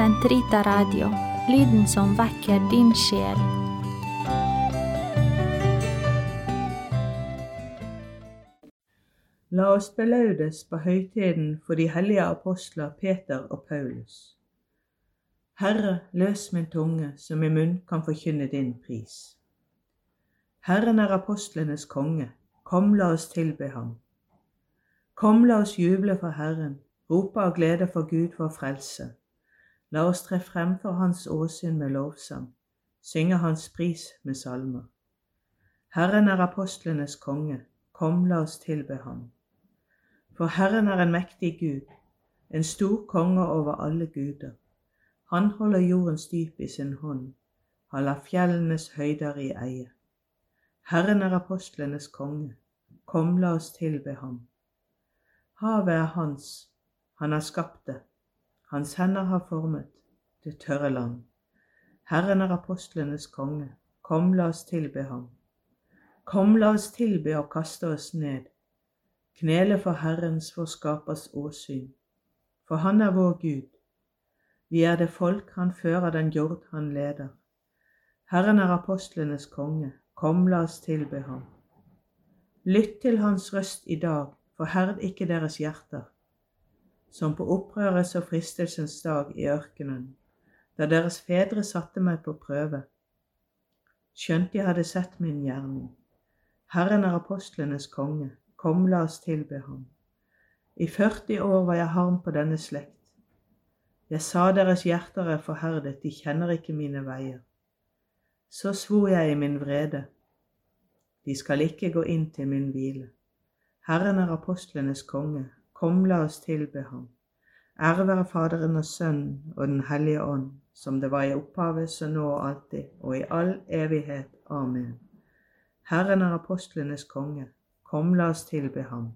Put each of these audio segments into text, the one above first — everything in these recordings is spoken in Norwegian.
Sentrita Radio, lyden som vekker din sjel. La oss belaudes på høytiden for de hellige apostler Peter og Paulus. Herre, løs min tunge, så min munn kan forkynne din pris. Herren er apostlenes konge, kom la oss tilbe ham. Kom la oss juble for Herren, rope av glede for Gud vår frelse. La oss tre frem for Hans åsyn med lovsang, synge Hans pris med salmer. Herren er apostlenes konge, kom la oss tilbe ham. For Herren er en mektig Gud, en stor konge over alle guder. Han holder jordens dyp i sin hånd, han lar fjellenes høyder i eie. Herren er apostlenes konge, kom la oss tilbe ham. Havet er hans, han har skapt det, hans hender har formet det tørre land. Herren er apostlenes konge, kom la oss tilbe ham. Kom la oss tilbe og kaste oss ned, knele for Herrens vår skapers åsyn, for han er vår Gud. Vi er det folk han fører den jord han leder. Herren er apostlenes konge, kom la oss tilbe ham. Lytt til hans røst i dag, forherd ikke deres hjerter, som på opprørets og fristelsens dag i ørkenen, da deres fedre satte meg på prøve, skjønt jeg hadde sett min gjerning. Herren er apostlenes konge, kom la oss tilbe ham. I 40 år var jeg harm på denne slekt. Jeg sa deres hjerter er forherdet, de kjenner ikke mine veier. Så svor jeg i min vrede, de skal ikke gå inn til min hvile. Herren er apostlenes konge, kom la oss tilbe ham. Ære være Faderen og Sønnen og Den hellige ånd, som det var i opphavet, så nå og alltid, og i all evighet. Amen. Herren er apostlenes konge, kom la oss tilbe ham.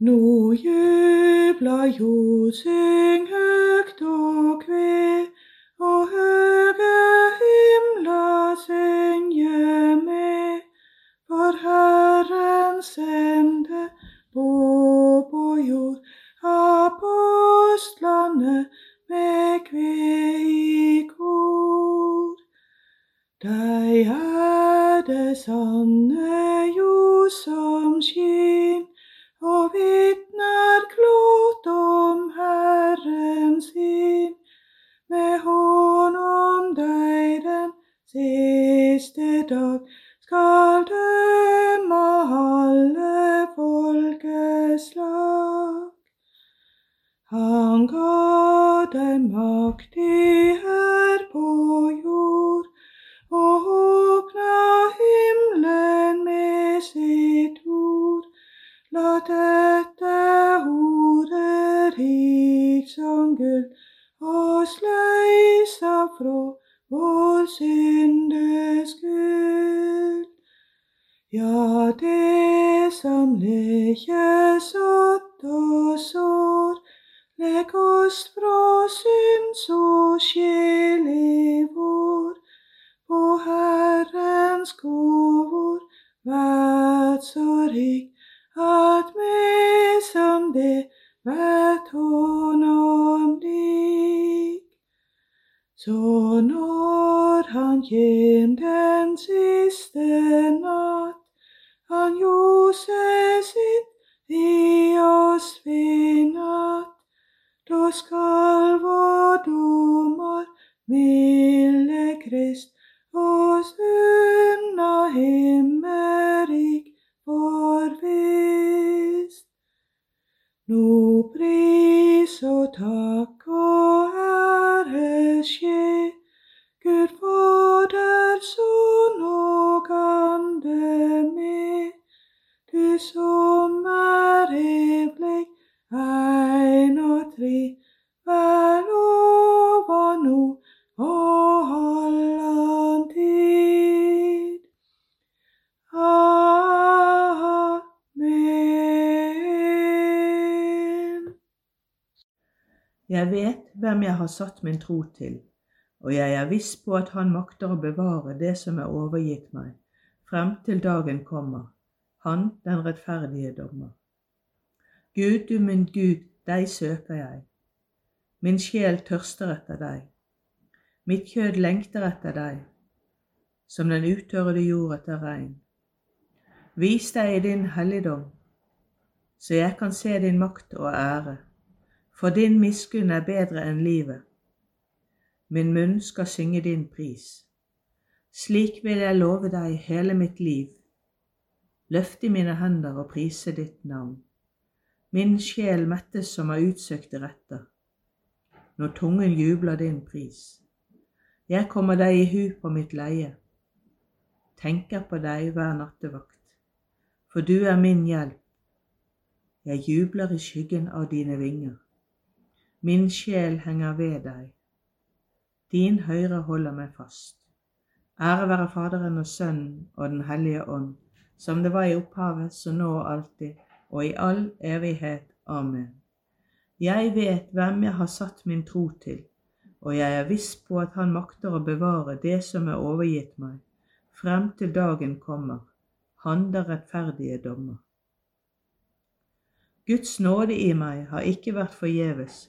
Nå jubler jord, syng høgt og kve, og høge himler synge med, for Herren sende på på jord apostlene med kve i kor. Deg er det sanne jord som skin, og vitner klart om Herren sin. Med hånd om deg den siste dag Herrens Jeg vet hvem jeg har satt min tro til, og jeg er viss på at han makter å bevare det som er overgitt meg, frem til dagen kommer, han den rettferdige dommer. Gud, du min Gud, deg søker jeg. Min sjel tørster etter deg. Mitt kjød lengter etter deg, som den utørrede jord etter regn. Vis deg i din helligdom, så jeg kan se din makt og ære, for din miskunn er bedre enn livet. Min munn skal synge din pris. Slik vil jeg love deg hele mitt liv, Løft i mine hender og prise ditt navn. Min sjel mettes som av utsøkte retter, når tungen jubler din pris. Jeg kommer deg i hu på mitt leie, tenker på deg hver nattevakt, for du er min hjelp. Jeg jubler i skyggen av dine vinger. Min sjel henger ved deg. Din høyre holder meg fast. Ære være Faderen og Sønnen og Den hellige ånd, som det var i opphavet, så nå og alltid, og i all evighet. Amen. Jeg vet hvem jeg har satt min tro til og jeg er viss på at han makter å bevare det som er overgitt meg, frem til dagen kommer, han der rettferdige dommer. Guds nåde i meg har ikke vært forgjeves,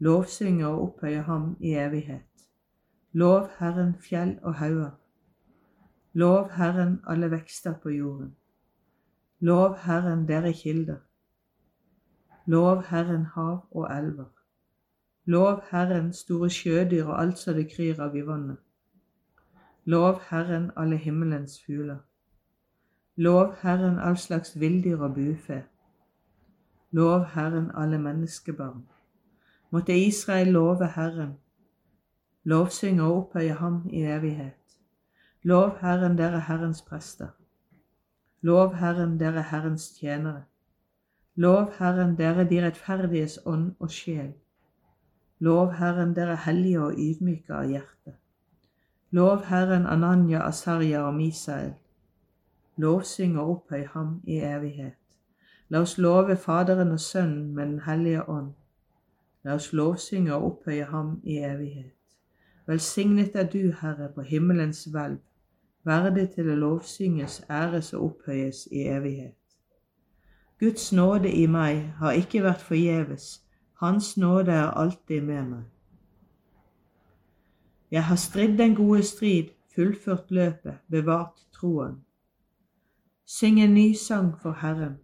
Lovsynge og opphøye ham i evighet. Lov Herren fjell og hauger. Lov Herren alle vekster på jorden. Lov Herren dere kilder. Lov Herren hav og elver. Lov Herren store sjødyr og alt som det kryr av i vannet. Lov Herren alle himmelens fugler. Lov Herren all slags villdyr og bufe. Lov Herren alle menneskebarn. Måtte Israel love Herren, lovsynge og opphøye ham i evighet. Lov Herren dere Herrens prester. Lov Herren dere Herrens tjenere. Lov Herren dere de rettferdiges ånd og sjel. Lov Herren dere hellige og ydmyke av hjerte. Lov Herren Ananya, Asarya og Misael. Lovsyng og opphøy ham i evighet. La oss love Faderen og Sønnen med Den hellige ånd. La oss lovsynge og opphøye ham i evighet. Velsignet er du, Herre, på himmelens hvelv, verdig til å lovsynges, æres og opphøyes i evighet. Guds nåde i meg har ikke vært forgjeves, hans nåde er alltid med meg. Jeg har stridd den gode strid, fullført løpet, bevart troen. Syng en ny sang for Herren.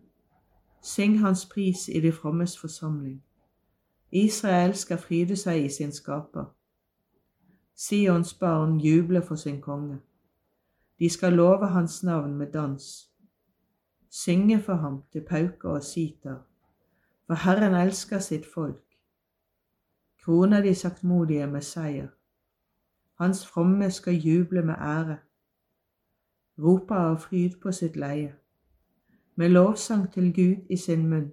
Syng Hans pris i de frommes forsamling. Israel skal fryde seg i sin skaper. Sions barn jubler for sin konge. De skal love hans navn med dans. Synge for ham til pauker og sitar for Herren elsker sitt folk. Kroner de saktmodige med seier. Hans fromme skal juble med ære. Roper av fryd på sitt leie. Med lovsang til Gud i sin munn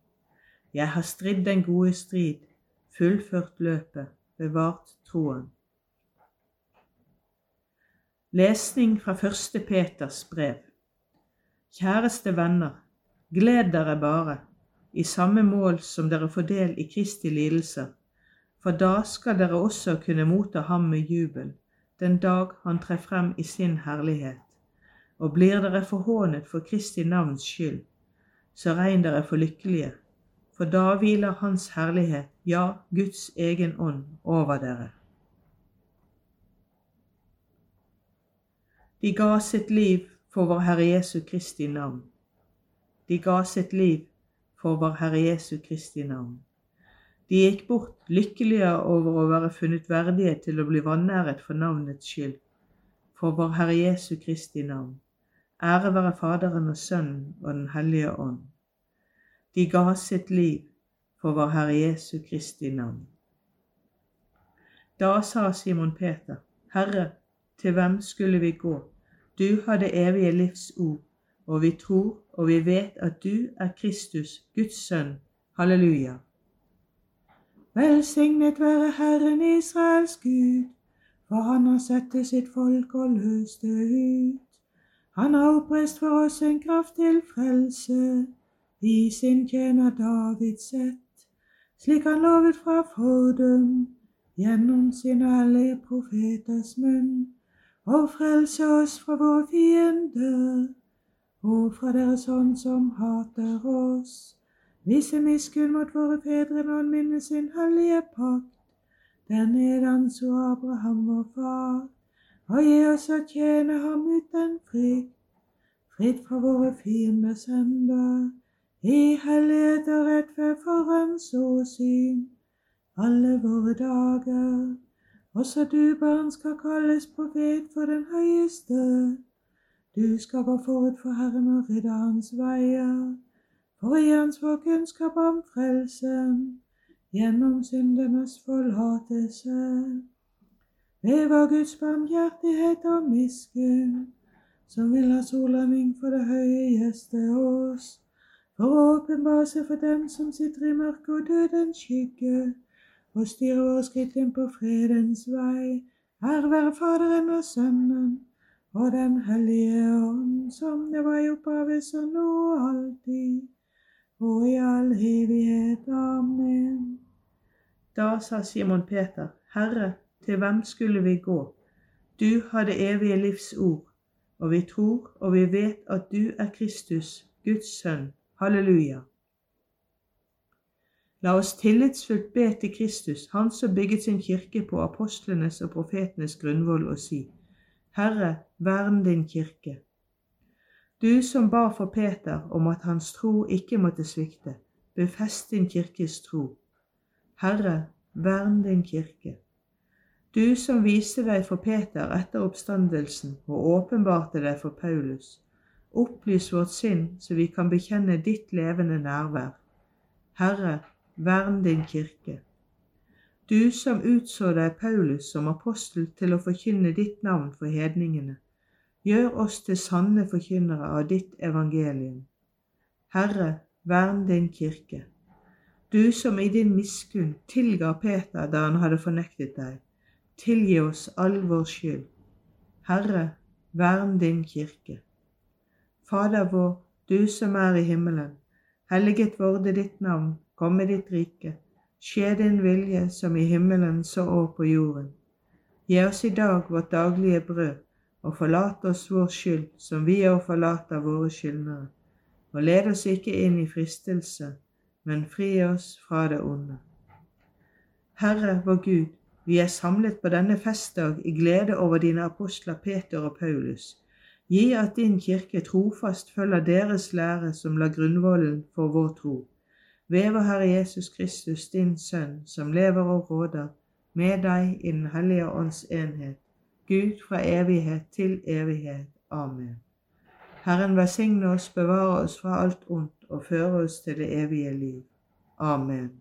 Jeg har stridd den gode strid, fullført løpet, bevart troen. Lesning fra første Peters brev. Kjæreste venner, gled dere bare i samme mål som dere får del i Kristi lidelser, for da skal dere også kunne motta ham med jubel, den dag han trer frem i sin herlighet. Og blir dere forhånet for Kristi navns skyld, så regn dere for lykkelige, for da hviler Hans herlighet, ja, Guds egen ånd, over dere. De ga sitt liv for vår Herre Jesu Kristi navn. De ga sitt liv for vår Herre Jesu Kristi navn. De gikk bort lykkelige over å være funnet verdige til å bli vanæret for navnets skyld, for vår Herre Jesu Kristi navn. Ære være Faderen og Sønnen og Den hellige ånd. De ga sitt liv for vår Herre Jesu Kristi navn. Da sa Simon Peter, Herre, til hvem skulle vi gå? Du har det evige livs ord, og vi tror og vi vet at du er Kristus, Guds sønn. Halleluja. Velsignet være Herren Israels Gud, for han har sett til sitt folk og løst det ut. Han har oppreist for oss en kraft til frelse, i sin tjener Davids sett, slik han lovet fra fordum, gjennom sin alle profeters munn, og frelse oss fra våre fiender, og fra deres hånd som hater oss. Vise miskunn mot våre fedre når han minner sin hellige pakt, den nedanså Abraham vår far, og gi oss å tjene ham uten frykt, fritt fra våre fienders hender, i hellighet og rettferd for hans åsyn, alle våre dager. Også du, barn, skal kalles profet for den høyeste. Du skal gå forut for Herren og rydde hans veier for gi hans vår kunnskap om frelsen gjennom syndenes forlatelse. Ved vår Guds barmhjertighet og miskunn, som vil ha solanding for det høye gjeste oss, for å åpenbare seg for dem som sitter i mørket og dødens skygge, og styre våre skritt inn på fredens vei. Ære være Faderen og Sønnen og Den hellige ånd, som det var i opphavet, så nå og alltid og i all evighet. Amen. Da sa Simon Peter, Herre, til hvem skulle vi gå? Du har det evige livs ord, og vi tror og vi vet at du er Kristus, Guds sønn. Halleluja. La oss tillitsfullt be til Kristus, Han som bygget sin kirke på apostlenes og profetenes grunnvoll, og si, Herre, vern din kirke. Du som ba for Peter om at hans tro ikke måtte svikte, befest din kirkes tro. Herre, vern din kirke. Du som viste deg for Peter etter oppstandelsen og åpenbarte deg for Paulus, opplys vårt sinn så vi kan bekjenne ditt levende nærvær. Herre, vern din kirke. Du som utså deg Paulus som apostel til å forkynne ditt navn for hedningene, Gjør oss til sanne forkynnere av ditt evangelium. Herre, vern din kirke. Du som i din miskunn tilga Peter da han hadde fornektet deg, tilgi oss all vår skyld. Herre, vern din kirke. Fader vår, du som er i himmelen. Helliget vorde ditt navn, komme ditt rike. Skje din vilje som i himmelen så og på jorden. Gi oss i dag vårt daglige brød og forlat oss vår skyld, som vi òg forlater våre skyldnere. Og led oss ikke inn i fristelse, men fri oss fra det onde. Herre vår Gud, vi er samlet på denne festdag i glede over dine apostler Peter og Paulus. Gi at din kirke trofast følger deres lære som la grunnvollen for vår tro. Ved vår Herre Jesus Kristus, din Sønn, som lever og råder, med deg i Den hellige ånds enhet, Gud fra evighet til evighet. Amen. Herren velsigne oss, bevare oss fra alt ondt og føre oss til det evige liv. Amen.